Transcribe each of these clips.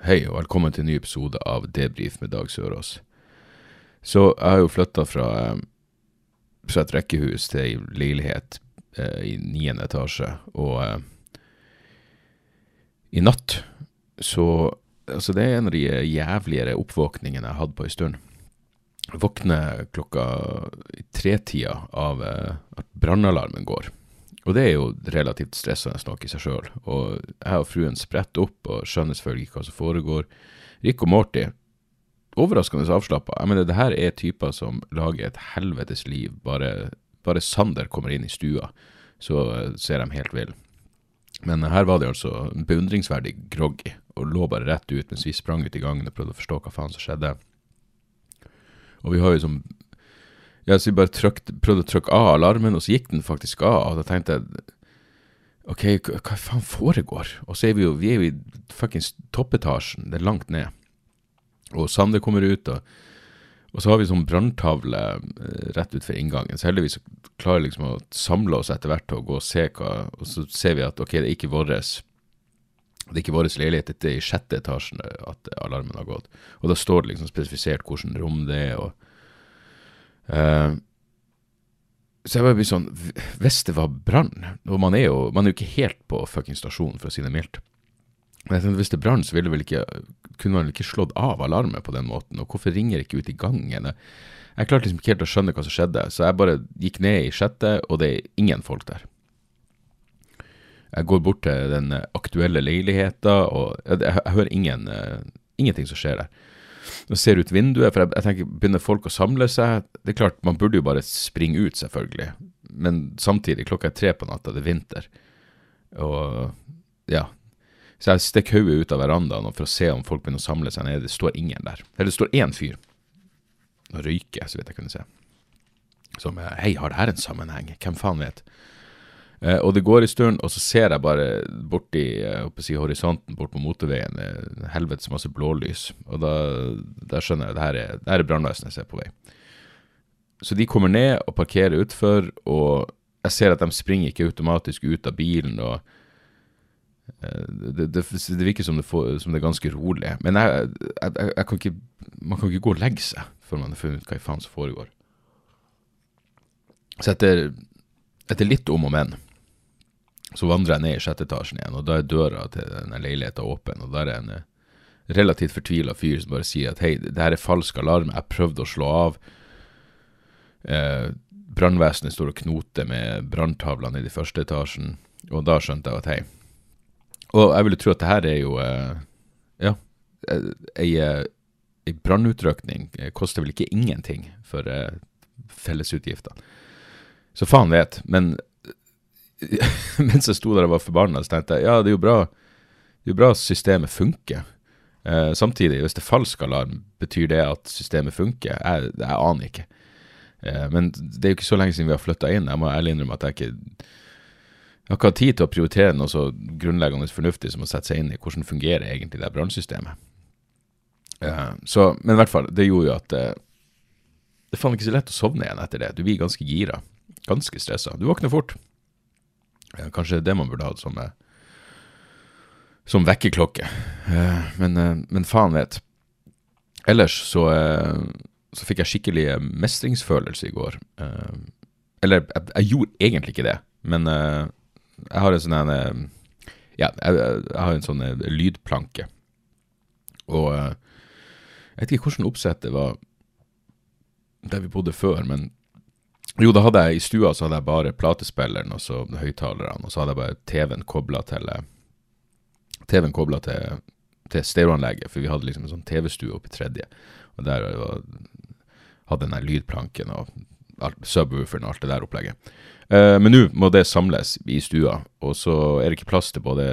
Hei og velkommen til en ny episode av Debrif med Dag Sørås. Så jeg har jo flytta fra, eh, fra et rekkehus til ei leilighet eh, i niende etasje, og eh, i natt så Altså, det er en av de jævligere oppvåkningene jeg hatt på en stund. Jeg våkner klokka i tretida av eh, at brannalarmen går. Og det er jo relativt stressende nok i seg sjøl. Og jeg og fruen spretter opp og skjønner selvfølgelig ikke hva som foregår. Rick og Morty, overraskende avslappa. Jeg mener, det her er typer som lager et helvetes liv. Bare, bare Sander kommer inn i stua, så eh, ser de helt vill. Men her var de altså beundringsverdig groggy, og lå bare rett ut mens vi sprang ut i gangen og prøvde å forstå hva faen som skjedde. Og vi har jo som ja, så vi bare trykt, prøvde å trykke av alarmen, og så gikk den faktisk av. Og da tenkte jeg OK, hva, faen foregår? Og så er vi jo vi er jo i fuckings toppetasjen, det er langt ned. Og Sander kommer ut, og, og så har vi sånn branntavle eh, rett utfor inngangen. Så heldigvis klarer vi liksom å samle oss etter hvert og gå og se hva Og så ser vi at OK, det er ikke våres det er ikke vår leilighet, dette er i sjette etasjen at alarmen har gått. Og da står det liksom spesifisert hvilket rom det er, og Eh, så jeg bare blir sånn Hvis det var brann Og man er jo man er jo ikke helt på fucking stasjonen, for å si det mildt. Men jeg tenkte, hvis det brann, så ville vel ikke kunne man vel ikke slått av alarmen på den måten. Og hvorfor ringer det ikke ut i gangen? Jeg, klarte liksom ikke helt å skjønne hva som skjedde, så jeg bare gikk ned i sjette, og det er ingen folk der. Jeg går bort til den aktuelle leiligheten, og jeg, jeg, jeg hører ingen, uh, ingenting som skjer der og ser ut vinduet, for jeg, jeg, tenker, begynner folk å samle seg? Det er klart, man burde jo bare springe ut, selvfølgelig. Men samtidig, klokka er tre på natta, det er vinter. Og ja. Så jeg stikker hodet ut av verandaen for å se om folk begynner å samle seg nede. Det står ingen der. Eller det står én fyr og røyker, så vidt jeg kunne se. Som Hei, har det her en sammenheng? Hvem faen vet? Eh, og det går en stund, og så ser jeg bare borti eh, si, horisonten bort på motorveien eh, helvetes masse blålys. Og da, da skjønner jeg at det her er, det her er brannvesenet som er på vei. Så de kommer ned og parkerer utfor, og jeg ser at de springer ikke automatisk ut av bilen. og det, det, det, virker som det, får, som det, er ganske rolig. Men jeg, jeg, jeg, kan ikke, man kan ikke gå og legge seg før man har funnet ut hva i faen som foregår. Så etter, etter litt om og men så vandrer jeg ned i sjette etasjen igjen, og da er døra til denne leiligheten åpen. Og da er en eh, relativt fortvila fyr som bare sier at hei, det her er falsk alarm, jeg prøvde å slå av. Eh, Brannvesenet står og knoter med branntavlene i de første etasjen, og da skjønte jeg at hei. Og jeg ville tro at det her er jo eh, ja, ei, ei brannutrykning koster vel ikke ingenting for eh, fellesutgiftene. Så faen vet, men mens jeg sto der og var forbanna, så tenkte jeg ja, det er jo bra, det er jo bra systemet funker. Eh, samtidig, hvis det er falsk alarm, betyr det at systemet funker? Jeg, jeg aner ikke. Eh, men det er jo ikke så lenge siden vi har flytta inn. Jeg må ærlig innrømme at jeg ikke jeg har ikke tid til å prioritere noe så grunnleggende fornuftig som å sette seg inn i hvordan fungerer egentlig det brannsystemet. Eh, så, men i hvert fall, det gjorde jo at uh, det er faen ikke så lett å sovne igjen etter det. Du blir ganske gira. Ganske stressa. Du våkner fort. Ja, kanskje det man burde hatt som, eh, som vekkerklokke. Eh, men, eh, men, faen vet. Ellers så, så fikk jeg skikkelig mestringsfølelse i går. Eller jeg, jeg, gjorde egentlig ikke det, men jeg har en sånn Ja, jeg, jeg, har en sånn lydplanke. Og jeg vet ikke hvordan oppsettet var der vi bodde før, men jo, da hadde jeg i stua så hadde jeg bare platespilleren og så høyttalerne, og så hadde jeg bare TV-en kobla til eh, TV-en kobla til, til stereoanlegget, for vi hadde liksom en sånn TV-stue oppe i tredje, og der var, hadde den der lydplanken og subwooferen og alt det der opplegget. Eh, men nå må det samles i stua, og så er det ikke plass til både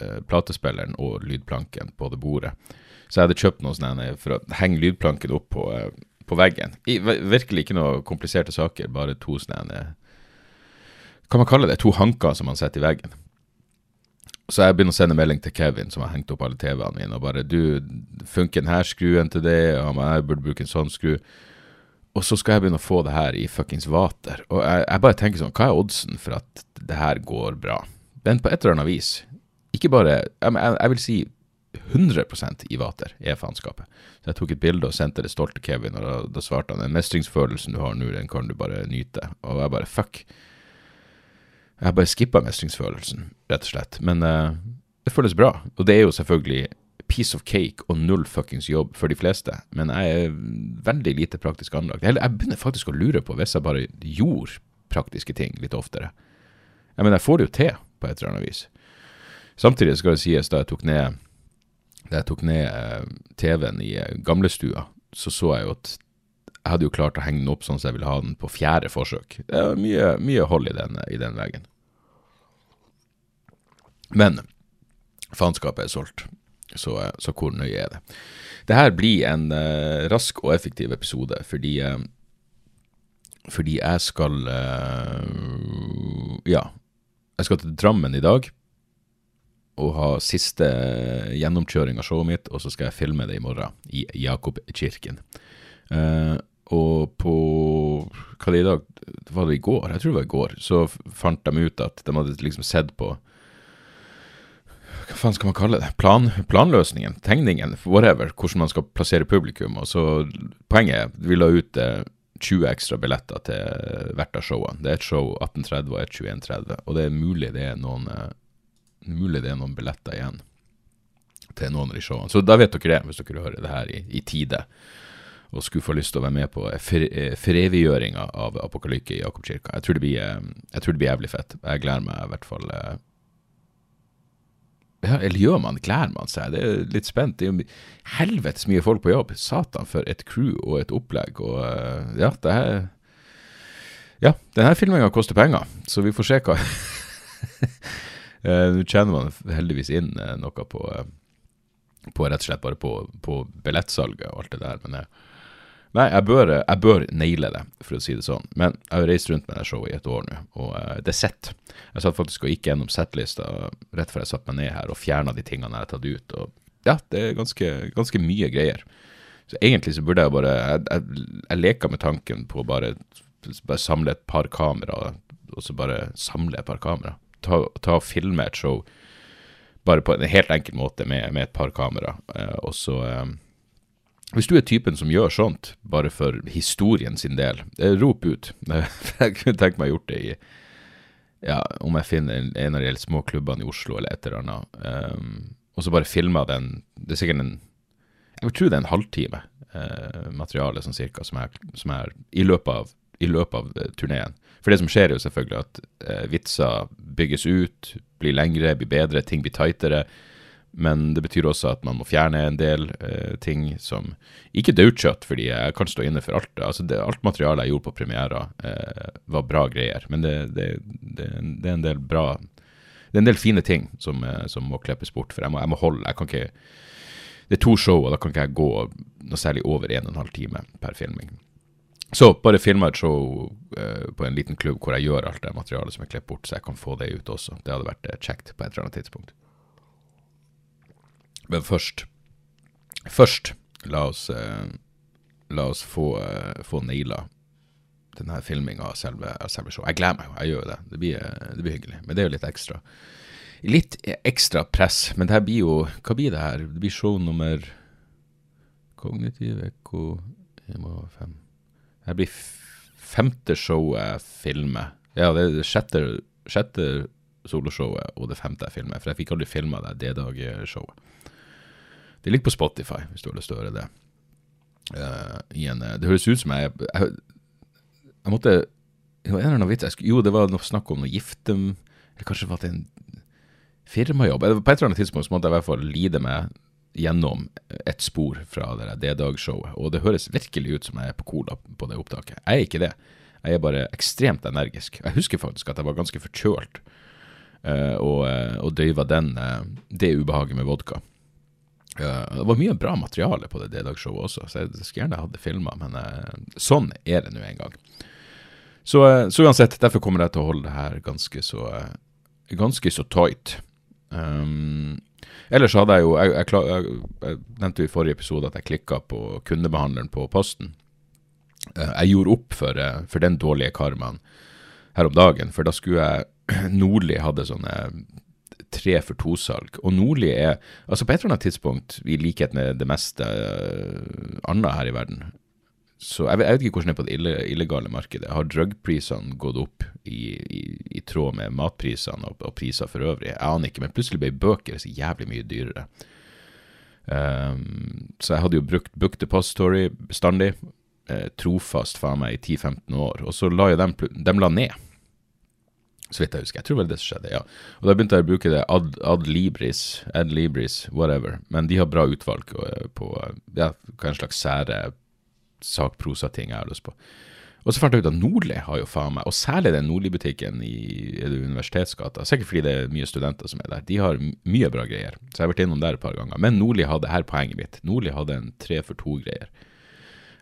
eh, platespilleren og lydplanken på det bordet. Så jeg hadde kjøpt noe sånn for å henge lydplanken opp på, eh, på veggen. I, virkelig ikke noe kompliserte saker, bare to sånne Kan man kalle det to hanker som man setter i veggen. Så jeg begynner å sende melding til Kevin, som har hengt opp alle TV-ene mine, og bare 'Du, funker denne skruen til det?' Og jeg burde bruke en sånn skru. Og så skal jeg begynne å få det her i fuckings vater. Og jeg, jeg, bare tenker sånn, hva er oddsen for at det her går bra? Men på et eller annet vis. Ikke bare Jeg, jeg vil si 100% i vater er faenskapet. Så jeg tok et bilde og sendte det stolt til Kevin, og da, da svarte han den mestringsfølelsen du har nå, den kan du bare nyte. Og jeg bare fuck. Jeg har bare skippa mestringsfølelsen, rett og slett. Men uh, det føles bra. Og det er jo selvfølgelig piece of cake og null fuckings jobb for de fleste, men jeg er veldig lite praktisk anlagt. Jeg begynner faktisk å lure på hvis jeg bare gjorde praktiske ting litt oftere. Jeg mener, jeg får det jo til på et eller annet vis. Samtidig skal det sies, da jeg tok ned, da jeg tok ned eh, TV-en i eh, gamlestua, så så jeg jo at jeg hadde jo klart å henge den opp sånn som jeg ville ha den på fjerde forsøk. Det er mye, mye hold i den, i den veggen. Men faenskapet er solgt. Så, eh, så, hvor nøye er det? Det her blir en uh, rask og effektiv episode, fordi uh, Fordi jeg skal uh, Ja. Jeg skal til Drammen i dag og ha siste gjennomkjøring av showet mitt, og så skal jeg filme det i morgen, i Jakobkirken. og på Hva er i dag? Var det i går? Jeg tror det var i går. Så fant de ut at de hadde liksom sett på hva faen skal man kalle det, Plan, planløsningen, tegningen, whatever, hvordan man skal plassere publikum. Og så Poenget er vi la ut eh, 20 ekstra billetter til hvert av showene. Det er et show 1830 og et 2130, og det er mulig det er noen, eh, mulig det er noen billetter igjen til noen av de showene. Så da vet dere det, hvis dere hører det her i, i tide og skulle få lyst til å være med på foreviggjøringa av Apokalykke i Jakobkirka. Jeg tror, blir, eh, jeg tror det blir jævlig fett. Jeg gleder meg i hvert fall eh, ja, eller gjør man, gleder man seg? Det er litt spent. Det er helvetes mye folk på jobb. Satan for et crew og et opplegg. Og ja, det her Ja, denne filminga koster penger, så vi får se hva Nå tjener man heldigvis inn uh, noe på, på rett og slett bare på, på billettsalget og alt det der, men jeg Nei, jeg bør, jeg bør, naile det, for å si det sånn. Men jeg har reist rundt med det showet i et år nå, og uh, det er sett. Jeg satt faktisk og gikk gjennom settlista rett før jeg satte meg ned her og fjerna de tingene jeg har tatt ut. Og ja, det er ganske, ganske mye greier. Så egentlig så burde jeg bare Jeg, jeg, jeg leker med tanken på å bare, bare samle et par kamera, og så bare samle et par kamera. Ta, ta og filme et show bare på en helt enkel måte med, med et par kamera, Eh, og så eh, hvis du er typen som gjør sånt, bare for historien sin del, eh, rop ut. jeg kunne tenkt meg å gjort det i ja, om jeg finner en, av de små klubbene i Oslo eller et eller annet, um, og så bare filma den. Det er sikkert en Jeg vil tro det er en halvtime uh, materiale sånn cirka, som jeg, som i løpet av, i løpet av uh, turneen. For det som skjer, er jo selvfølgelig at eh, vitser bygges ut, blir lengre, blir bedre, ting blir tightere. Men det betyr også at man må fjerne en del eh, ting som Ikke daukjøtt, fordi jeg kan stå inne for alt. Altså det, alt materialet jeg gjorde på premiera, eh, var bra greier. Men det, det, det, er en del bra Det er en del fine ting som, eh, som må klippes bort. For jeg må, jeg må, holde Jeg kan ikke Det er to show, og da kan ikke jeg gå noe særlig over en og en halv time per filming. Så bare filma et show uh, på en liten klubb hvor jeg gjør alt det materialet som er klippet bort, så jeg kan få det ut også. Det hadde vært uh, kjekt på et eller annet tidspunkt. Men først Først, la oss, uh, la oss få, uh, få naila denne filminga av selve, selve showet. Jeg gleder meg jo, jeg gjør jo det. Det blir, det blir, hyggelig. Men det er jo litt ekstra. Litt ekstra press, men det her blir jo Hva blir det her? Det blir show nummer Kognitiv Ekko 1,5 Det blir femte showet jeg filmer. Ja, det er det sjette, sjette soloshowet og det femte jeg filmer. For jeg fikk aldri filma det D-dag-showet. Det ligger på Spotify, hvis du har lyst til å høre det. Uh, en, eh, det høres ut som jeg Jeg, jeg måtte det var en eller vits, Jo, det var noe snakk om noe gifte Eller kanskje var det en firmajobb? På et eller annet tidspunkt så måtte jeg i hvert fall lide meg gjennom et spor fra det D-dag-showet. Og det høres virkelig ut som jeg er på Cola på det opptaket. Jeg er ikke det. Jeg er bare ekstremt energisk. Jeg husker faktisk at jeg var ganske forkjølt, uh, og, uh, og døyva den, uh, det ubehaget med vodka. det var mye bra materiale på det D-dag-showet også, så jeg skulle gjerne hatt det filma, men sånn er det nå en gang. Så, så, uansett, derfor kommer jeg til å holde det her ganske så, ganske så tight. Um, ellers hadde jeg jo jeg, jeg, jeg, jeg, nevnte jo i forrige episode at jeg klikka på kundebehandleren på Posten. Uh, jeg gjorde opp for, uh, for, den dårlige karmaen her om dagen, for da skulle jeg Nordli hadde sånne tre for to-salg. Og Nordli er altså på et eller annet tidspunkt, i likhet med det meste uh, annet her i verden, så jeg vet, jeg vet, ikke hvordan det er på det illegale markedet. Har drugprisene gått opp i, i, i, tråd med matprisene og, og, priser for øvrig? Jeg aner ikke, men plutselig ble bøker så jævlig mye dyrere. Um, så jeg hadde jo brukt Book Depository bestandig, eh, trofast faen meg i 10-15 år, og så la jo dem, dem la ned. Så vidt jeg husker. Jeg tror vel det som skjedde, ja. Og da begynte jeg å bruke det ad, ad libris, ad libris, whatever. Men de har bra utvalg eh, på ja, hva en slags sære sakprosating jeg har lyst på. Og så fant jeg ut at Nordli har jo faen meg, og særlig den Nordli-butikken i, Universitetsgata, sikkert fordi det er mye studenter som er der, de har mye bra greier. Så jeg har vært innom der et par ganger. Men Nordli hadde her poenget mitt. Nordli hadde en tre for to-greier.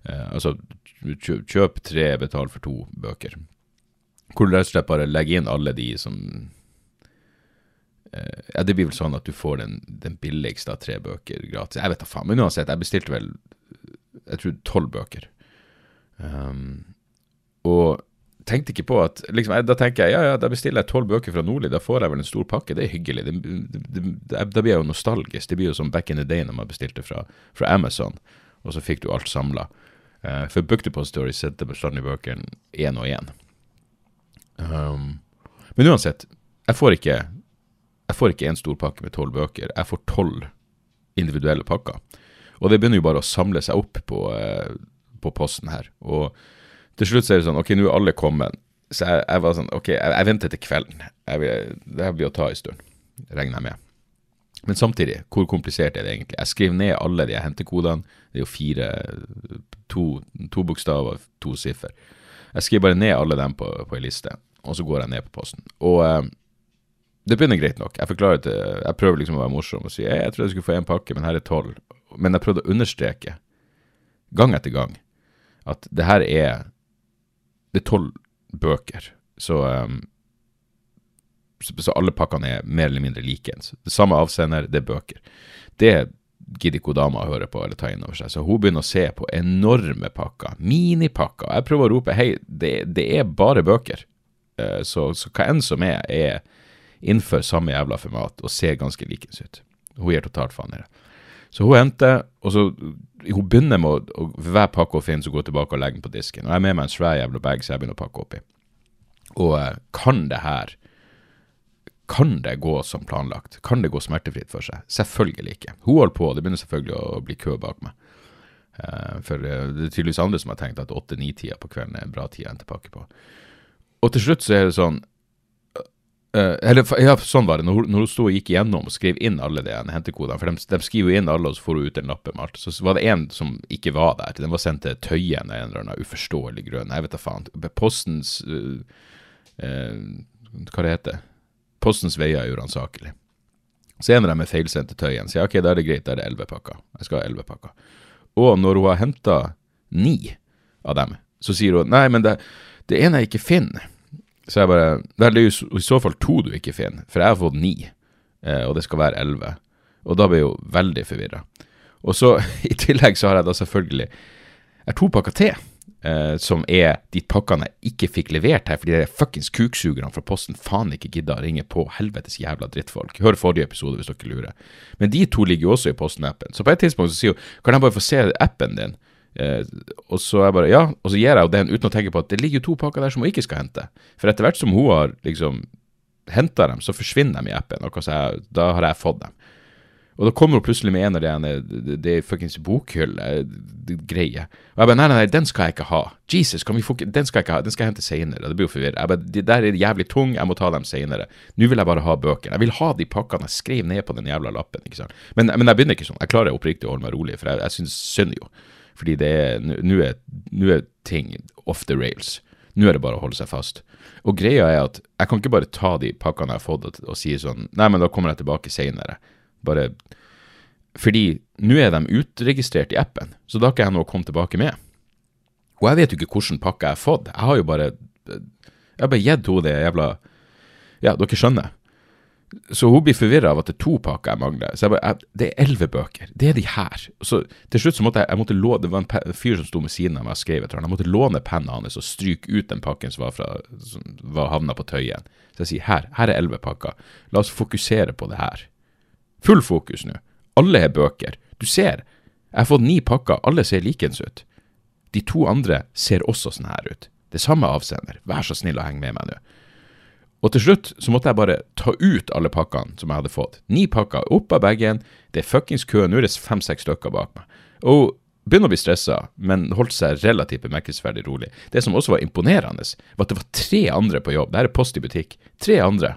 Uh, altså kjøp, kjøp tre, betal for to bøker. Hvor du rett og slett bare legger inn alle de som uh, Ja, det blir vel sånn at du får den, den billigste av tre bøker gratis. Jeg vet da faen, men uansett, jeg bestilte vel jeg tror tolv bøker. Um, og tenkte ikke på at liksom, Da tenker jeg ja, ja, da bestiller jeg tolv bøker fra Nordli, da får jeg vel en stor pakke. Det er hyggelig. Det, det, det, da blir jeg jo nostalgisk. Det blir jo som back in the day når man bestilte fra, fra Amazon, og så fikk du alt samla. Uh, for Book Depository setter bestandig bøkene én og én. Um, men uansett, jeg får ikke jeg får ikke en stor pakke med tolv bøker. Jeg får tolv individuelle pakker. Og det begynner jo bare å samle seg opp på, eh, på posten her. Og til slutt så er det sånn, ok, nå er alle kommet. Så jeg, jeg, var sånn, ok, jeg, jeg venter til kvelden. Jeg, det blir å ta en stund, regner jeg med. Men samtidig, hvor komplisert er det egentlig? Jeg skriver ned alle de hentekodene. Det er jo fire, to, to bokstaver, to siffer. Jeg skriver bare ned alle dem på, på ei liste, og så går jeg ned på posten. Og eh, det begynner greit nok. Jeg forklarer til, jeg prøver liksom å være morsom og si jeg, jeg tror jeg skulle få én pakke, men her er tolv men jeg prøvde å understreke gang etter gang at det her er Det er tolv bøker, så, um, så, så alle pakkene er mer eller mindre likens. Det samme avsender, det er bøker. Det gidder ikke dama å høre på eller ta inn over seg, så hun begynner å se på enorme pakker, minipakker. Jeg prøver å rope hei, det, det er bare bøker. Uh, så, så hva enn som er, er innenfor samme jævla format og ser ganske likens ut. Hun gir totalt faen i det. Så hun henter, og så hun begynner med å, hver pakke hun finner, så går tilbake og legger den på disken. Og jeg er med meg en svær jævla bag så jeg begynner å pakke oppi. Og uh, kan det her Kan det gå som planlagt? Kan det gå smertefritt for seg? Selvfølgelig ikke. Hun holder på, det begynner selvfølgelig å bli kø bak meg. Uh, for uh, det er tydeligvis andre som har tenkt at åtte-ni-tida på kvelden er en bra tid å hente pakke på. Og til slutt så er det sånn Uh, eller, ja, sånn var det. Når, når hun sto og gikk igjennom og skrev inn alle de hentekodene, for de, de, skriver jo inn alle, og så får hun ut en lapp med alt, så var det en som ikke var der. Den var sendt til Tøyen av en eller annen uforståelig grunn. Jeg vet da faen. Postens uh, uh, Hva det heter Postens veier er uransakelig. Så en av dem er feilsendt til Tøyen. Sier ok, da er det greit, da er det elleve pakker. Jeg skal ha elleve pakker. Og når hun har henta ni av dem, så sier hun nei, men det, det ene jeg ikke finner så jeg bare Det er jo i så fall to du ikke finner, for jeg har fått ni, eh, og det skal være elleve. Og da blir jeg jo veldig forvirra. Og så, i tillegg, så har jeg da selvfølgelig er to pakker til. Eh, som er de pakkene jeg ikke fikk levert her, fordi de fuckings kuksugerne fra Posten faen ikke gidda å ringe på helvetes jævla drittfolk. Hør forrige episode hvis dere lurer. Men de to ligger jo også i Posten-appen. Så på et tidspunkt så sier hun kan jeg bare få se appen din? Eh, og så jeg bare, ja, og så gir jeg jo den uten å tenke på at det ligger to pakker der som hun ikke skal hente. For etter hvert som hun har liksom henta dem, så forsvinner de i appen. Og jeg, da har jeg fått dem. Og da kommer hun plutselig med en av de det, er fuckings bokhylle-greie. Og jeg bare nei, nei, nei, den skal jeg ikke ha. Jesus, kan vi få den skal jeg ikke ha, den skal jeg hente seinere. Det blir jo forvirret. Jeg bare, de der er jævlig tung, jeg må ta dem seinere. Nå vil jeg bare ha bøkene. Jeg vil ha de pakkene jeg skrev ned på den jævla lappen. ikke sant? Men, men jeg begynner ikke sånn. Jeg klarer oppriktig å holde meg rolig, for jeg, jeg syns synd jo. Fordi det er Nå er, er, ting off the rails. Nå er det bare å holde seg fast. Og greia er at jeg kan ikke bare ta de pakkene jeg har fått og, og si sånn Nei, men da kommer jeg tilbake seinere. Bare Fordi nå er de utregistrert i appen, så da har ikke jeg noe å komme tilbake med. Og jeg vet jo ikke hvilken pakke jeg har fått. Jeg har jo bare Jeg har bare gitt henne det jævla Ja, dere skjønner. Så hun blir forvirra av at det er to pakker jeg mangler. Så jeg bare, jeg, Det er elleve bøker. Det er de her. Så til slutt så måtte jeg, jeg måtte låne, Det var en fyr som sto med siden av meg og skrev etter han. Jeg måtte låne pennen hans og stryke ut den pakken som var, fra, som var havna på Tøyen. Så jeg sier her, her er elleve pakker. La oss fokusere på det her. Full fokus nå. Alle er bøker. Du ser, jeg har fått ni pakker. Alle ser likens ut. De to andre ser også sånn her ut. Det samme avsender. Vær så snill å henge med meg nå. Og til slutt så måtte jeg bare ta ut alle pakkene som jeg hadde fått. Ni pakker opp av bagen. Det er fuckings kø. Nå er det fem-seks stykker bak meg. Og begynner å bli stressa, men holdt seg relativt bemerkelsesverdig rolig. Det som også var imponerende, var at det var tre andre på jobb. Dette er Post i butikk. Tre andre.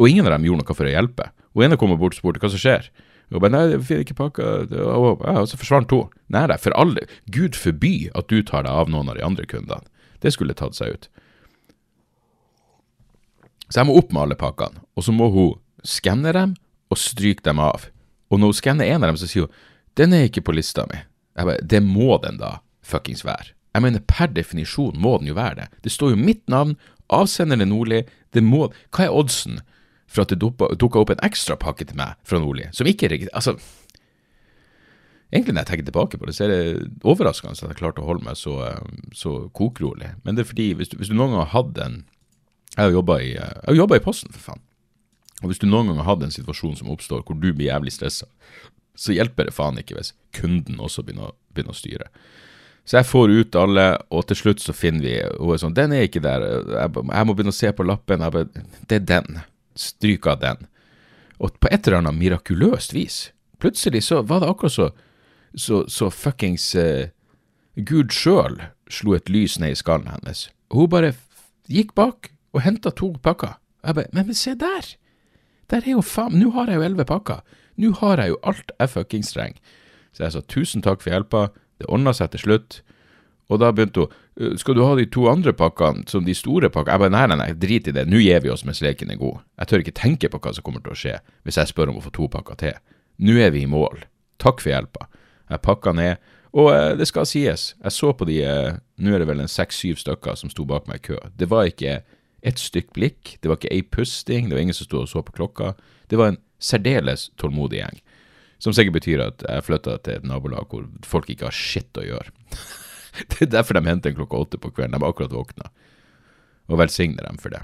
Og ingen av dem gjorde noe for å hjelpe. Og ene kom bort og spurte hva som skjer. Og bare, nei, jeg finner ikke pakka Og så forsvant to. Nei, for alle Gud forby at du tar deg av noen av de andre kundene. Det skulle tatt seg ut. Så jeg må opp med alle pakkene, og så må hun skanne dem og stryke dem av. Og når hun skanner en av dem, så sier hun den er ikke på lista mi. Jeg bare, det må den da fuckings være. Jeg mener, per definisjon må den jo være det. Det står jo mitt navn, avsender er Nordli, det må Hva er oddsen for at det dukka opp en ekstra pakke til meg fra Nordli, som ikke er Altså, egentlig når jeg tenker tilbake på det, så er det overraskende at jeg klarte å holde meg så, så kokrolig. Men det er fordi, hvis du, hvis du noen gang har hatt en jeg har jobba i, i, Posten, for faen. Og hvis du noen gang har hatt en situasjon som oppstår hvor du blir jævlig stressa, så hjelper det faen ikke hvis kunden også begynner, begynner, å styre. Så jeg får ut alle, og til slutt så finner vi Hun er sånn 'Den er ikke der. Jeg, jeg må begynne å se på lappen.' Jeg bare 'Det er den. Stryk av den.' Og på et eller annet mirakuløst vis, plutselig så var det akkurat så så, så fuckings uh, Gud sjøl slo et lys ned i skallen hennes. Hun bare gikk bak, og henta to pakker. Jeg bare, men, men se der! Der er jo faen Nå har jeg jo elleve pakker. Nå har jeg jo alt jeg fuckings trenger. Så jeg sa tusen takk for hjelpa, det ordna seg til slutt. Og da begynte hun «Øh, skal du ha de to andre pakkene som de store pakkene? Jeg bare nei, nei, nei, drit i det, nå gir vi oss mens leken er god. Jeg tør ikke tenke på hva som kommer til å skje hvis jeg spør om å få to pakker til. Nå er vi i mål. Takk for hjelpa. Jeg pakka ned. Og eh, det skal sies, jeg så på de, eh, nå er det vel en seks-syv stykker som sto bak meg i kø. Det var ikke et stykk blikk, det var ikke ei pusting, det var ingen som sto og så på klokka. Det var en særdeles tålmodig gjeng. Som sikkert betyr at jeg flytta til et nabolag hvor folk ikke har shit å gjøre. det er derfor de henter en klokka åtte på kvelden. De har akkurat våkna. Og velsigner dem for det.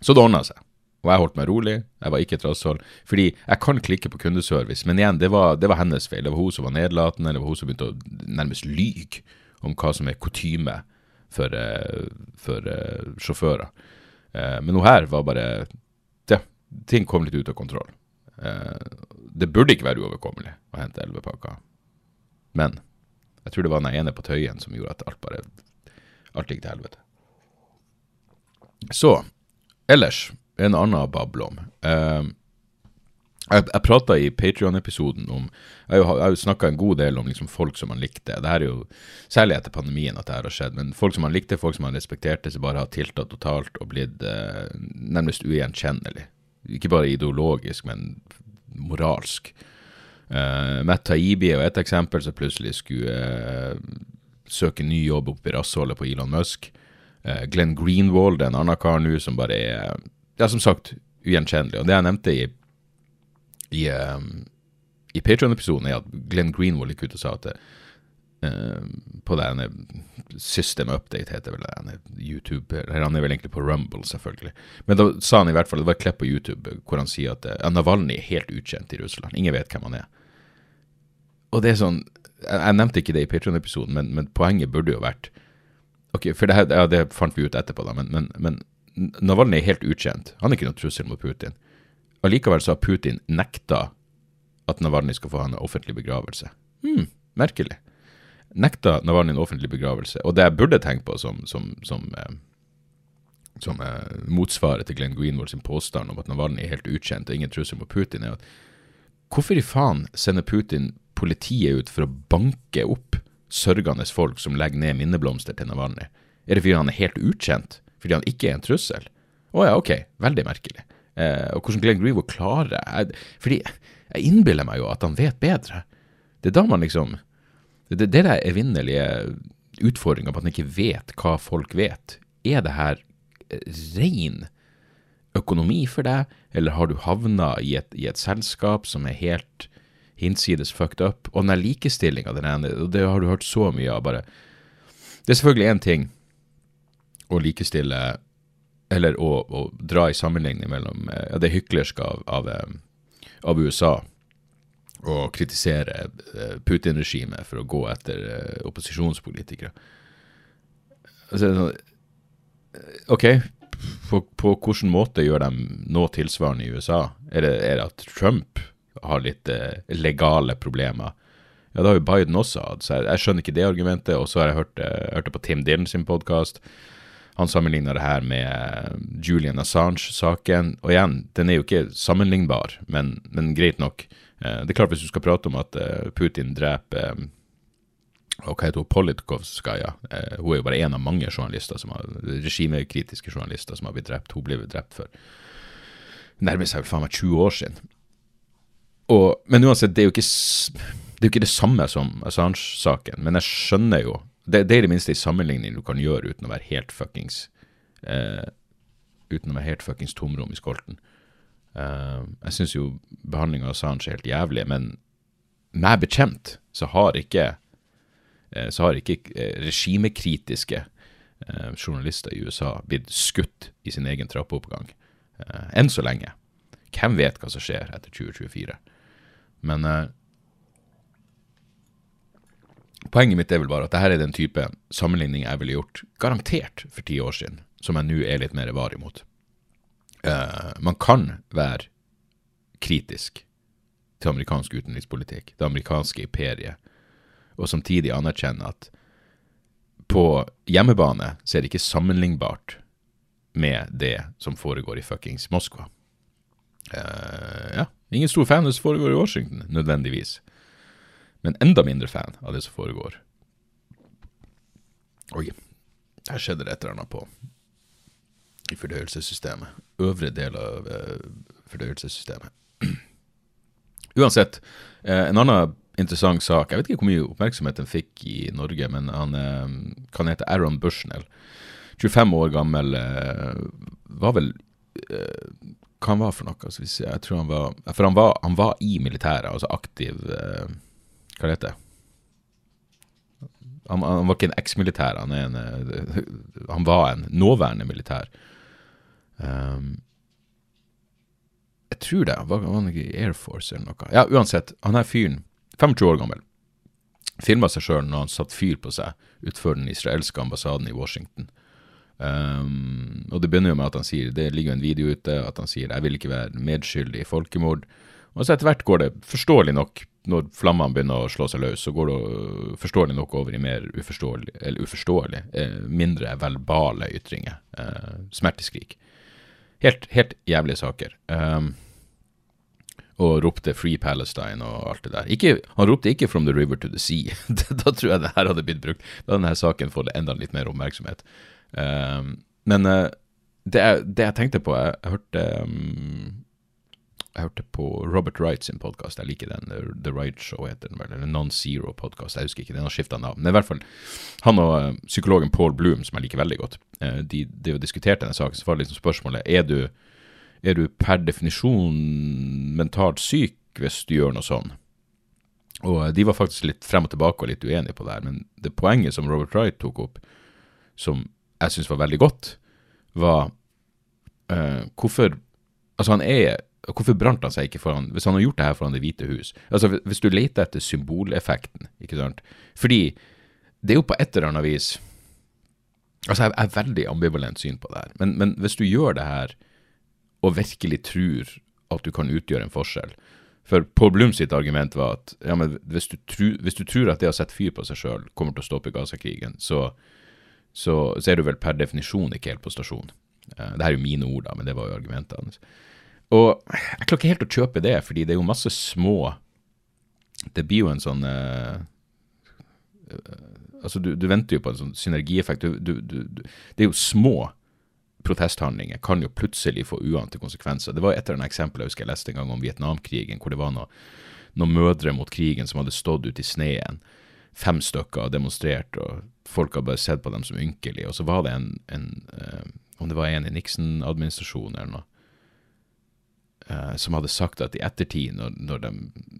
Så det ordna seg. Og jeg holdt meg rolig, jeg var ikke et rasshold. Fordi jeg kan klikke på kundeservice, men igjen, det var, det var hennes feil. Det var hun som var nedlatende, det var hun som begynte å nærmest lyge om hva som er kutyme for, eh, for uh, sjåfører. Uh, men noe her var bare ja, Ting kom litt ut av kontroll. Det burde ikke være uoverkommelig å hente elleve pakker. Men jeg tror det var den ene på Tøyen som gjorde at alt bare alt gikk til helvete. Så ellers en annen bable om. Uh, jeg, jeg prata i Patrion-episoden om Jeg har jo snakka en god del om liksom folk som man likte. Det her er jo særlig etter pandemien at det her har skjedd. Men folk som man likte, folk som man respekterte, som bare har tilta totalt og blitt eh, nærmest ugjenkjennelig. Ikke bare ideologisk, men moralsk. Uh, Matt Taibi er et eksempel som plutselig skulle uh, søke ny jobb oppe i rassholdet på Elon Musk. Uh, Glenn Greenwald er en annen kar nå som bare er, ja, som sagt, ugjenkjennelig. Og det jeg nevnte i i, um, i Patrion-episoden, er at Glenn Greenwald gikk ut og sa at uh, på denne System Update heter vel det, YouTube eller Han er vel egentlig på Rumble, selvfølgelig. Men da sa han i hvert fall, det var et klipp på YouTube hvor han sier at uh, Navalny er helt ukjent i Russland. Ingen vet hvem han er. Og det er sånn Jeg, jeg nevnte ikke det i Patrion-episoden, men, men, poenget burde jo vært Ok, for det, ja, det fant vi ut etterpå, da, men, men, men Navalny er helt ukjent. Han er ikke noen trussel mot Putin. Allikevel så har Putin nekta at Navalny skal få ha en offentlig begravelse. Hmm, merkelig. Nekta Navalny en offentlig begravelse. Og det jeg burde tenke på som, som, som, eh, som eh, motsvaret til Glenn Greenwald sin påstand om at Navalny er helt ukjent og ingen trussel mot Putin, er at hvorfor i faen sender Putin politiet ut for å banke opp sørgende folk som legger ned minneblomster til Navalny? Er det fordi han er helt ukjent? Fordi han ikke er en trussel? Å ja, ok, veldig merkelig. Eh, og hvordan Glenn Greenwood klarer jeg, Fordi jeg innbiller meg jo at han vet bedre. Det er da man liksom Det er den evinnelige utfordringa på at man ikke vet hva folk vet. Er det her ren økonomi for deg, eller har du havna i i et selskap som er helt hinsides fucked up? Og den der likestillinga, det har du hørt så mye av, bare Det er selvfølgelig én ting å likestille eller å, å, dra i sammenligning mellom ja, det hyklerske av, av, eh, av, USA og kritisere eh, Putin-regimet for å gå etter eh, opposisjonspolitikere. Altså, sånn, OK, på, på hvilken måte gjør de noe tilsvarende i USA? Er det, er det at Trump har litt eh, legale problemer? Ja, det har jo Biden også hatt, så jeg, jeg, skjønner ikke det argumentet. Og så har jeg hørt, eh, hørt det på Tim Dillon sin podkast. Han sammenligna det her med Julian Assange-saken. Og igjen, den er jo ikke sammenlignbar, men, men greit nok. Eh, det er klart Hvis du skal prate om at eh, Putin dreper eh, og hva heter hun, Politkovskaja. hun er jo bare én av mange journalister som har, regimekritiske journalister som har blitt drept. Hun ble drept for nærmer seg faen meg 20 år siden. Og, men uansett, det er jo ikke, det, er jo ikke det samme som Assange-saken. Men jeg skjønner jo det, det, er det minste en sammenligning du kan gjøre uten å være helt fuckings eh, Uten å være helt fuckings tomrom i skolten. Uh, jeg syns jo behandlinga av Assange er helt jævlig, men meg bekjent så har ikke uh, så har ikke uh, regimekritiske journalister i USA blitt skutt i sin egen trappeoppgang. enn så lenge. Hvem vet hva som skjer etter 2024? Men Poenget mitt er vel bare at dette er den type sammenligning jeg ville gjort garantert for ti år siden, som jeg nå er litt mer var imot. Uh, man kan være kritisk til amerikansk utenrikspolitikk, det amerikanske imperiet, og samtidig anerkjenne at på hjemmebane så er det ikke sammenlignbart med det som foregår i fuckings Moskva. Uh, ja, ingen stor fan av det som foregår i Washington, nødvendigvis men enda mindre fan av det som foregår. Oi, her skjedde det et eller annet på i fordøyelsessystemet. Øvre del av uh, fordøyelsessystemet. Uansett, uh, en annen interessant sak Jeg vet ikke hvor mye oppmerksomhet den fikk i Norge, men han uh, kan hete Aaron Bushnell. 25 år gammel, var vel Hva han var for noe? Altså, jeg tror han var For han var, han var i militæret, altså aktiv hva det heter han, han var ikke en eksmilitær, han, eh, han var en nåværende militær. Um, jeg tror det. Var, han ikke i Air Force eller noe? Ja, uansett. Han er fyren, 25 år gammel, filma seg sjøl når han satte fyr på seg utenfor den israelske ambassaden i Washington. Um, og det begynner jo med at han sier, det ligger jo en video ute, at han sier 'jeg vil ikke være medskyldig i folkemord'. Og så etter hvert går det, forståelig nok, når flammene begynner å slå seg løs, så går det forståelig nok over i mer uforståelig, eller uforståelig, eh, mindre verbale ytringer. Eh, smerteskrik. Helt, helt jævlige saker. Um, og ropte 'Free Palestine' og alt det der. Ikke, han ropte ikke 'From the river to the sea'. da tror jeg det her hadde blitt brukt. Da hadde denne saken fått enda litt mer oppmerksomhet. Um, men uh, det, det, jeg tenkte på Jeg, jeg hørte um, jeg hørte på Robert Wright sin podkast, jeg liker den, The Wright Show heter den vel, eller Non-Zero Podcast, jeg husker ikke, den har skifta navn. Men i hvert fall, han og uh, psykologen Paul Bloom, som jeg liker veldig godt, uh, de, de har diskutert denne saken, så var det liksom spørsmålet er du, er du per definisjon mentalt syk hvis du gjør noe sånn? Og uh, de var faktisk litt frem og tilbake og litt uenige på det her, men det poenget som Robert Wright tok opp, som jeg syns var veldig godt, var hvorfor Altså, han er Hvorfor brant han seg ikke foran Hvis han har gjort det her foran Det hvite hus Altså, Hvis du leter etter symboleffekten, ikke sant Fordi det er jo på et eller annet vis Altså, jeg er veldig ambivalent syn på det her, men, men hvis du gjør det her og virkelig tror at du kan utgjøre en forskjell For Paul Blum sitt argument var at ja, hvis du, tru, hvis du tror at det å sette fyr på seg sjøl kommer til å stoppe Gaza-krigen, så, så, så, er du vel per definisjon ikke helt på stasjon. Uh, det her er jo mine ord, da, men det var jo argumentet hans. Og jeg klarer ikke helt å kjøpe det, fordi det er jo masse små Det blir jo en sånn uh, Altså, du, du venter jo på en sånn synergieffekt. Du, du, det er jo små protesthandlinger kan jo plutselig få uante konsekvenser. Det var et eller annet eksempel jeg husker jeg leste en gang om Vietnamkrigen, hvor det var noen, noe mødre mot krigen som hadde stått ute i sneen, fem stykker og demonstrert, og folk hadde bare sett på dem som ynkelige. Og så var det en, en uh, om det var en i Nixon-administrasjonen eller noe, som hadde sagt at i ettertid, når, når, de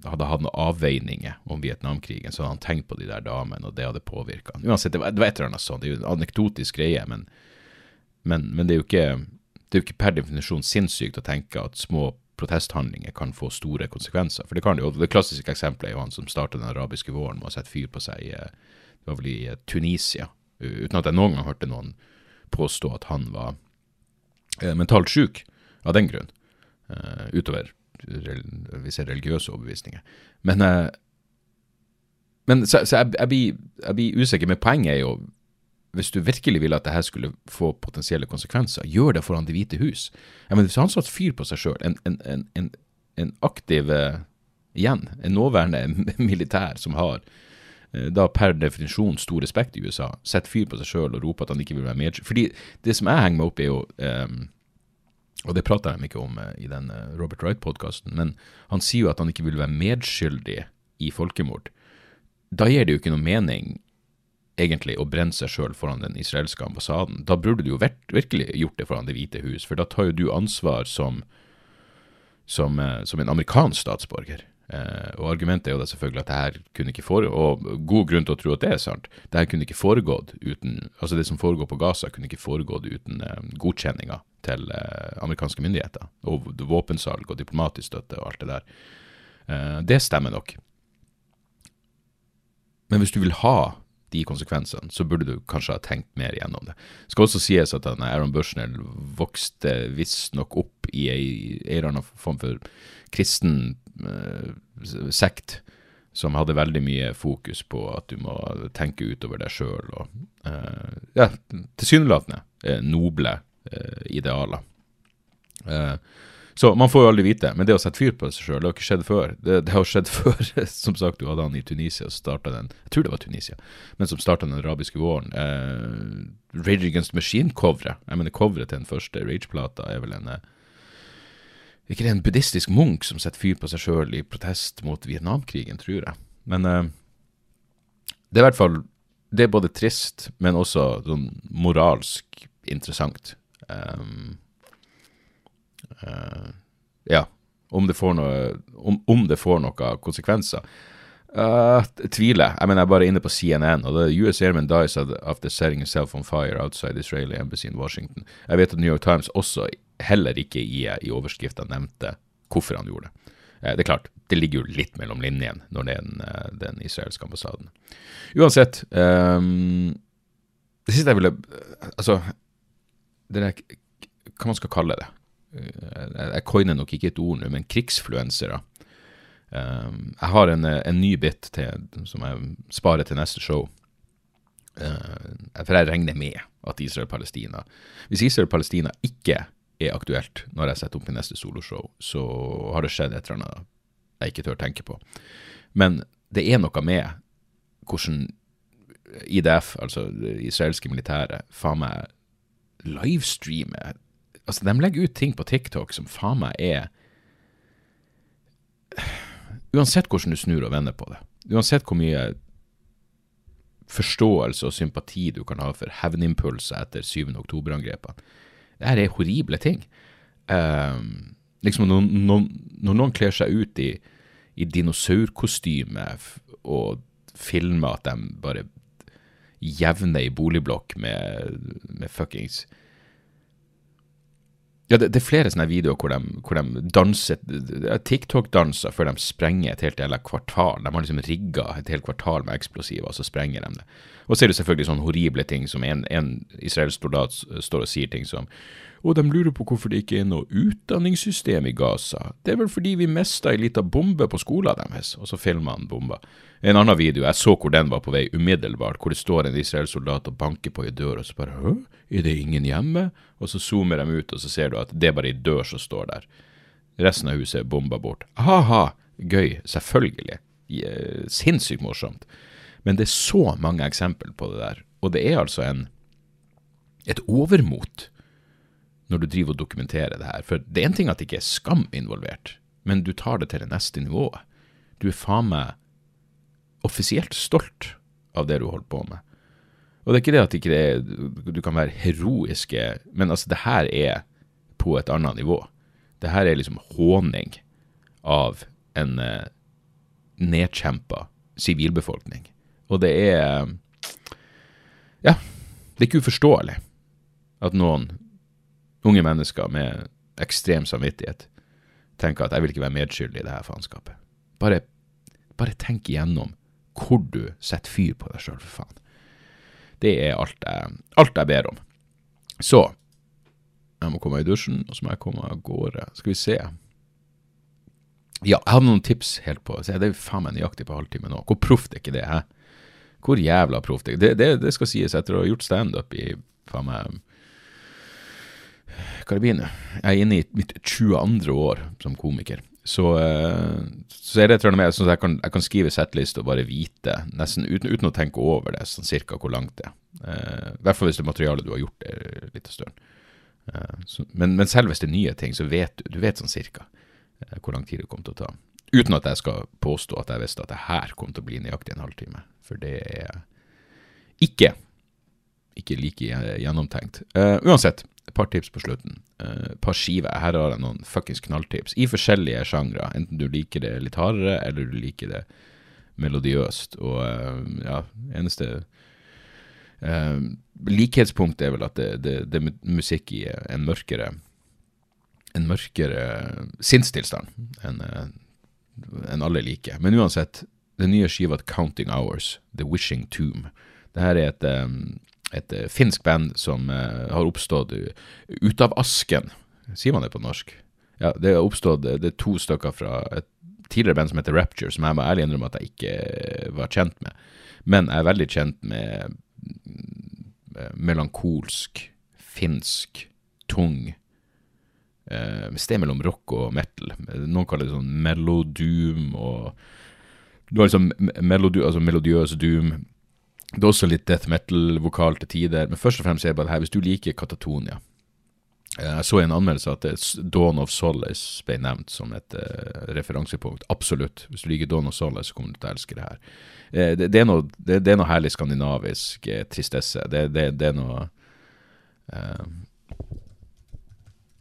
hadde hatt noen avveininger om Vietnamkrigen, så hadde han tenkt på de der damene, og det hadde påvirka han. Uansett, det var, det var et eller annet sånt. Det er jo en anekdotisk greie, men men, men det, er ikke, det, er jo ikke, per definisjon sinnssykt å tenke at små protesthandlinger kan få store konsekvenser. For det kan jo. Det klassiske eksempelet er jo han som startet den arabiske våren med å sette fyr på seg i det var vel i Tunisia. Uten at jeg noen gang hørte noen påstå at han var eh, mentalt syk av den grunn. Uh, utover visse religiøse overbevisninger. Men, uh, men så, så jeg, jeg, blir, jeg, blir, usikker. Men poenget er jo hvis du virkelig vil at dette skulle få potensielle konsekvenser, gjør det foran Det hvite hus. Jeg mener, Hvis han satt fyr på seg sjøl, en, en, en, en, aktiv eh, igjen, en nåværende militær som har eh, da per definisjon stor respekt i USA, setter fyr på seg sjøl og roper at han ikke vil være med Fordi det som jeg henger meg opp i, er jo um, og det prater de ikke om uh, i den uh, Robert Wright-podkasten, men han sier jo at han ikke vil være medskyldig i folkemord. Da gir det jo ikke noe mening egentlig å brenne seg sjøl foran den israelske ambassaden. Da burde du jo virkelig gjort det foran Det hvite hus, for da tar jo du ansvar som, som, eh, som en amerikansk statsborger. Eh, og Argumentet er jo da selvfølgelig at det her kunne ikke foregå, og god grunn til å tro at det er sant, det her kunne ikke foregått uten, altså det som foregår på Gaza, kunne ikke foregått uten eh, godkjenninga til eh, amerikanske myndigheter. Og våpensalg og diplomatisk støtte og alt det der. Det stemmer nok. Men hvis du vil ha de konsekvensene, så burde du kanskje ha tenkt mer gjennom det. Det skal også sies at Aaron Bushnell vokste visstnok opp i ei, eller annen form for kristen sekt som hadde veldig mye fokus på at du må tenke utover deg sjøl, og uh, ja, tilsynelatende uh, noble uh, idealer. Uh, så man får jo aldri vite, men det å sette fyr på seg sjøl, det har ikke skjedd før. Det, det har skjedd før, som sagt, du hadde han i Tunisia og starta den Jeg tror det var Tunisia, men som starta den arabiske våren. Eh, Rage Against Machine-coveret, jeg mener coveret til den første Rage-plata, er vel en eh, ikke det en buddhistisk munk som setter fyr på seg sjøl i protest mot Vietnamkrigen, tror jeg. Men uh, det er i hvert fall Det er både trist, men også sånn moralsk interessant. Um, Uh, ja, om det får noe om, om, det får noen konsekvenser. Uh, tviler. Jeg mener, jeg er bare inne på CNN, og er US Airman dies after setting himself on fire outside Israeli embassy in Washington. Jeg vet at New York Times også heller ikke i, i overskrifta nevnte hvorfor han gjorde det. Uh, det er klart, det ligger jo litt mellom linjene når det er den, uh, den israelske ambassaden. Uansett um, Det siste jeg ville Altså, det der, hva man skal kalle det jeg coiner nok ikke et ord nå, men krigsfluensere. Um, jeg har en, en, ny bit til, som jeg sparer til neste show. Uh, for jeg regner med at Israel-Palestina Hvis Israel-Palestina ikke er aktuelt når jeg setter opp min neste soloshow, så har det skjedd et eller annet jeg ikke tør tenke på. Men det er noe med hvordan IDF, altså det israelske militæret, faen meg livestreamer Altså, de legger ut ting på TikTok som faen meg er Uansett hvordan du snur og vender på det, uansett hvor mye forståelse og sympati du kan ha for hevnimpulser etter 7. oktober-angrepene, det her er horrible ting. Um, liksom når, når, når, noen kler seg ut i, i dinosaurkostyme og filmer at de bare jevner i boligblokk med, med fuckings ja, det, det, er flere sånne videoer hvor de, hvor de danser TikTok-danser før de sprenger et helt jævla kvartal. De har liksom rigga et helt kvartal med eksplosiver, og så sprenger de det. Og så er det selvfølgelig sånne horrible ting som en, en israelsk soldat står og sier ting som og de lurer på hvorfor det ikke er noe utdanningssystem i Gaza. Det er vel fordi vi mista ei lita bombe på skolen deres, og så filma han bomba. En annen video, jeg så hvor den var på vei umiddelbart, hvor det står en israelsk soldat og banker på ei dør, og så bare Hø, er det ingen hjemme? Og så zoomer de ut, og så ser du at det er bare ei dør som står der. Resten av huset er bomba bort. Ha-ha, gøy, selvfølgelig. Sinnssykt morsomt. Men det er så mange eksempel på det der. Og det er altså en, et overmot når du driver og dokumenterer det her. For det er en ting at det ikke er skam involvert, men du tar det til det neste nivået. Du er faen meg offisielt stolt av det du holder på med. Og det er ikke det at ikke det er, du kan være heroiske, men altså, det her er på et annet nivå. Det her er liksom håning av en eh, nedkjempa sivilbefolkning. Og det er Ja, det er ikke uforståelig at noen unge mennesker med ekstrem samvittighet tenker at jeg vil ikke være medskyldig i det her faenskapet. Bare, bare tenk igjennom hvor du setter fyr på deg sjøl, for faen. Det er alt jeg, alt jeg ber om. Så jeg må komme i dusjen, og så må jeg komme av gårde. Skal vi se. Ja, jeg hadde noen tips helt på Det er faen meg nøyaktig på halvtime nå. Hvor proft er ikke det? Hæ? Hvor jævla proft er det? Det, det skal sies etter å ha gjort standup i faen meg Nå? Jeg er inne i mitt 22. år som komiker. Så, eh, så er det tror jeg, sånn at jeg kan, jeg kan skrive settliste og bare vite, nesten uten, uten, å tenke over det, sånn cirka hvor langt det er. Eh, I hvert fall hvis det er materialet du har gjort det litt stund. Eh, så, men, men, selv hvis det er nye ting, så vet du, du vet sånn cirka hvor lang tid det kommer til å ta. Uten at jeg skal påstå at jeg visste at det her kom til å bli nøyaktig en halvtime. For det er ikke, ikke like gjennomtenkt. Uh, uansett, et par tips på slutten. Et uh, par skiver. Her har jeg noen fuckings knalltips i forskjellige sjangre. Enten du liker det litt hardere, eller du liker det melodiøst. Og uh, ja, eneste uh, likhetspunkt er vel at det, det, det er musikk i en mørkere en mørkere sinnstilstand enn en alle liker. Men uansett, den nye skiva 'Counting Hours', 'The Wishing Tomb'. Det her er et um, et uh, finsk band som uh, har oppstått ut av asken. Sier man det på norsk? Ja, det har oppstått Det er to stykker fra et tidligere band som heter Rapture, som jeg må ærlig innrømme at jeg ikke var kjent med. Men jeg er veldig kjent med melankolsk, finsk, tung uh, Sted mellom rock og metal. Noen kaller det sånn melodoom og Du har liksom melodi, altså melodiøs doom det er også litt death metal-vokal til tider, men først og fremst er det bare det her, hvis du liker Katatonia eh, Jeg så i en anmeldelse at Dawn of Solace ble nevnt som et uh, referansepunkt. Absolutt. Hvis du liker Dawn of Solace, så kommer du til å elske det her. Uh, det, det, er noe, det, det, er noe, herlig skandinavisk tristesse. Det, er noe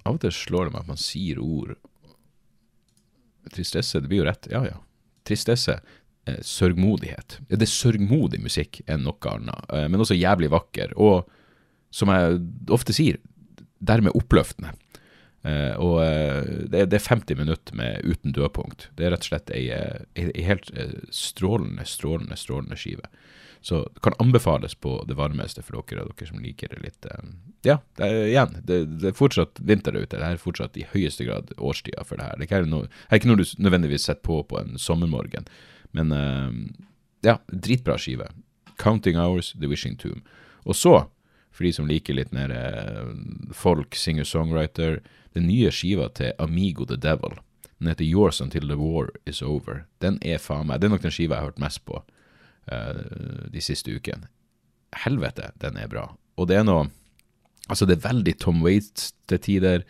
Av og til slår det meg at man sier ord Tristesse, det blir jo rett. Ja, ja. Tristesse eh, sørgmodighet. Det er sørgmodig musikk enn noe annet, eh, men også jævlig vakker. Og som jeg ofte sier, dermed oppløftende. Eh, og eh, det, er 50 minutter med uten dødpunkt. Det er rett og slett ei, ei, eh, helt eh, strålende, strålende, strålende skive. Så det kan anbefales på det varmeste for dere og dere som liker det litt Ja, det er, igjen, det, det, er fortsatt vinter ute. Det er fortsatt i høyeste grad årstida for det her. Det er ikke noe, er ikke noe du nødvendigvis setter på på en sommermorgen. Men uh, ja, dritbra skive. 'Counting Hours', 'The Wishing Tomb'. Og så, for de som liker litt mer uh, folk, singer-songwriter, den nye skiva til Amigo the Devil. Den heter 'Yours Until The War Is Over'. Den er faen meg Det er nok den skiva jeg har hørt mest på uh, de siste ukene. Helvete, den er bra. Og det er noe Altså, det er veldig Tom Waits til tider.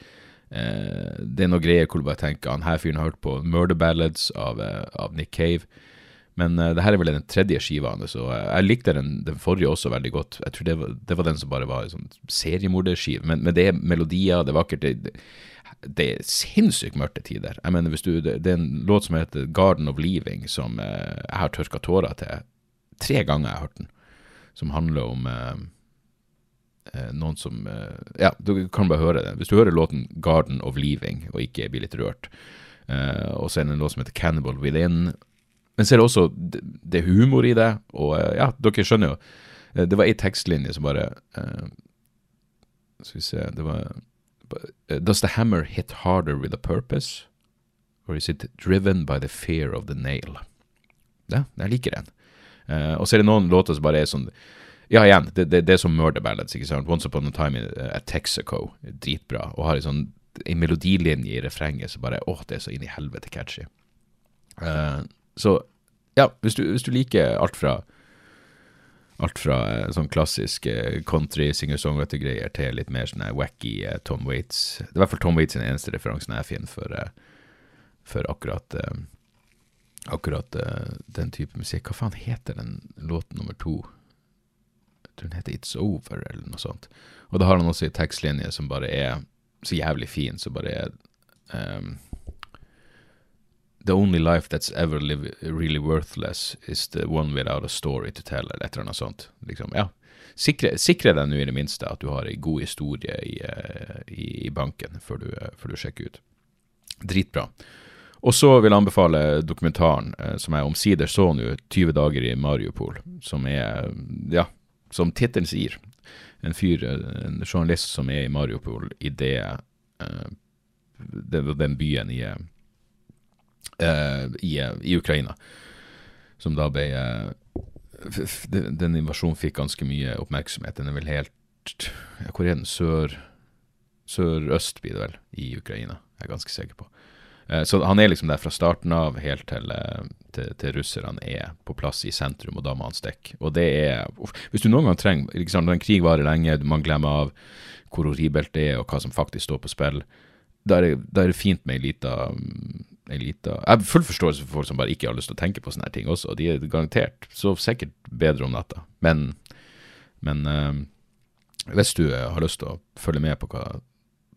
Uh, det er noe greier hvor du bare tenker han her fyren har hørt på Murder Ballads av, uh, av Nick Cave. Men uh, det her er vel den tredje skiva hans, og uh, jeg likte den, den, forrige også veldig godt. Jeg tror det var, det var den som bare var en sånn seriemorderskive. Men, men, det er melodier, det er vakkert. Det, det, er sinnssykt mørke tider. Jeg mener, du, det, det, er en låt som heter 'Garden of Leaving', som uh, jeg har tørka tårer til. Tre ganger jeg har hørt den. Som handler om noen som Ja, du kan bare høre det. Hvis du hører låten 'Garden of Leaving' og ikke blir litt rørt, og så er det en låt som heter 'Cannibal Within', men så er det også det er humor i det, og eh, ja, dere skjønner jo. Eh, det var ei tekstlinje som bare uh, Skal vi se Det var Does the hammer hit harder with a purpose? Or is it driven by the fear of the nail? Ja, jeg liker den. Uh, og så er det noen låter som bare er sånn Ja, igjen, det, det, det er som Murder Ballads, ikke sant. Once Upon a Time in uh, Texaco. Dritbra. Og har en sånn en melodilinje i refrenget som bare Åh, det er så inn i helvete catchy. Uh, så ja, hvis du, hvis du, liker alt fra alt fra eh, sånn klassisk eh, country singer-songwriter-greier til litt mer sånn wacky eh, Tom Waits. Det er i hvert fall Tom Waits den eneste referansen jeg finner for, for akkurat akkurat den type musikk. Hva faen heter den låten nummer to? Jeg tror den heter It's Over, eller noe sånt. Og da har han også ei tekstlinje som bare er så jævlig fin, som bare er um, The only life that's ever live, really worthless is the one without a story to tell, eller et eller annet sånt. Liksom, ja. Sikre, sikre deg nå i det minste at du har ei god historie i, eh, i, i banken før du, eh, før du, sjekker ut. Dritbra. Og så vil jeg anbefale dokumentaren eh, som jeg omsider så nå, 20 dager i Mariupol, som er, ja, som tittelen sier, en fyr, en journalist som er i Mariupol i det, den byen i i, i, Ukraina. Som da ble uh, Den invasjonen fikk ganske mye oppmerksomhet. Den er vel helt Hvor er den? Sør Sørøst blir det vel, i Ukraina. Jeg er ganske sikker på. Så han er liksom der fra starten av helt til, til, til russerne er på plass i sentrum, og da må han stikke. Og det er Hvis du noen gang trenger liksom, Når en krig varer lenge, man glemmer av hvor horribelt det er, og hva som faktisk står på spill, da er det fint med ei lita ei lita Jeg har full forståelse for folk som bare ikke har lyst til å tenke på sånne ting også. De er garantert så sikkert bedre om natta. Men, men uh, hvis du uh, har lyst til å følge med på hva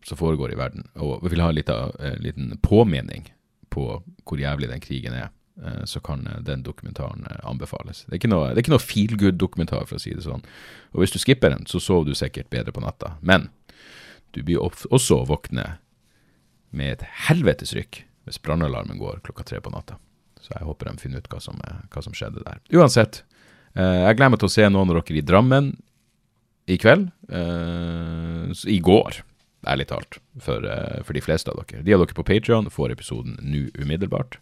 som foregår i verden, og vil ha en liten, uh, liten påminning på hvor jævlig den krigen er, uh, så kan den dokumentaren anbefales. Det er ikke noe, noe feel good-dokumentar, for å si det sånn. Og hvis du skipper den, så sover du sikkert bedre på natta. Men du blir også våkne med et helvetes rykk hvis brannalarmen går klokka tre på natta. Så jeg håper de finner ut hva som, hva som skjedde der. Uansett, eh, jeg gleder meg til å se noen av dere i Drammen i kveld. Eh, I går, ærlig talt, for, eh, for, de fleste av dere. De av dere på Patrion får episoden nå umiddelbart.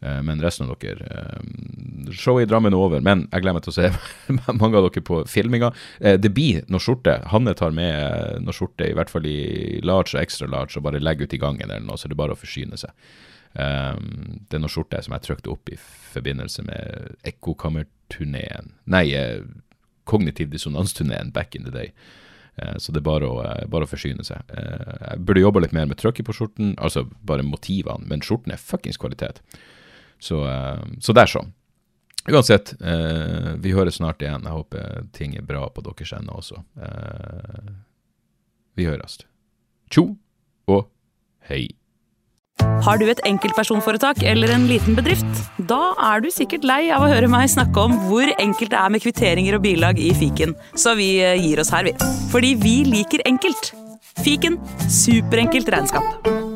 Eh, men resten av dere eh, Showet i Drammen er over, men jeg glemmer til å se mange av dere på filminga. Eh, det blir noe skjorte. Hanne tar med noe skjorte, i hvert fall i large og extra large, og bare legger ut i gangen eller noe, så det er bare å forsyne seg. det er noe skjorte som jeg trykte opp i forbindelse med Ekkokammerturneen Nei, Kognitiv dissonansturneen back in the day. Så det er bare å, bare å forsyne seg. Jeg burde jobba litt mer med trykket på skjorten, altså bare motivene, men skjorten er fuckings kvalitet. Så, eh, så der, så. Uansett, eh, vi høres snart igjen. Jeg håper ting er bra på deres ende også. Eh, vi høres. Tjo og hei. Har du et enkeltpersonforetak eller en liten bedrift? Da er du sikkert lei av å høre meg snakke om hvor enkelt det er med kvitteringer og bilag i fiken, så vi gir oss her, vi. Fordi vi liker enkelt. Fiken superenkelt regnskap.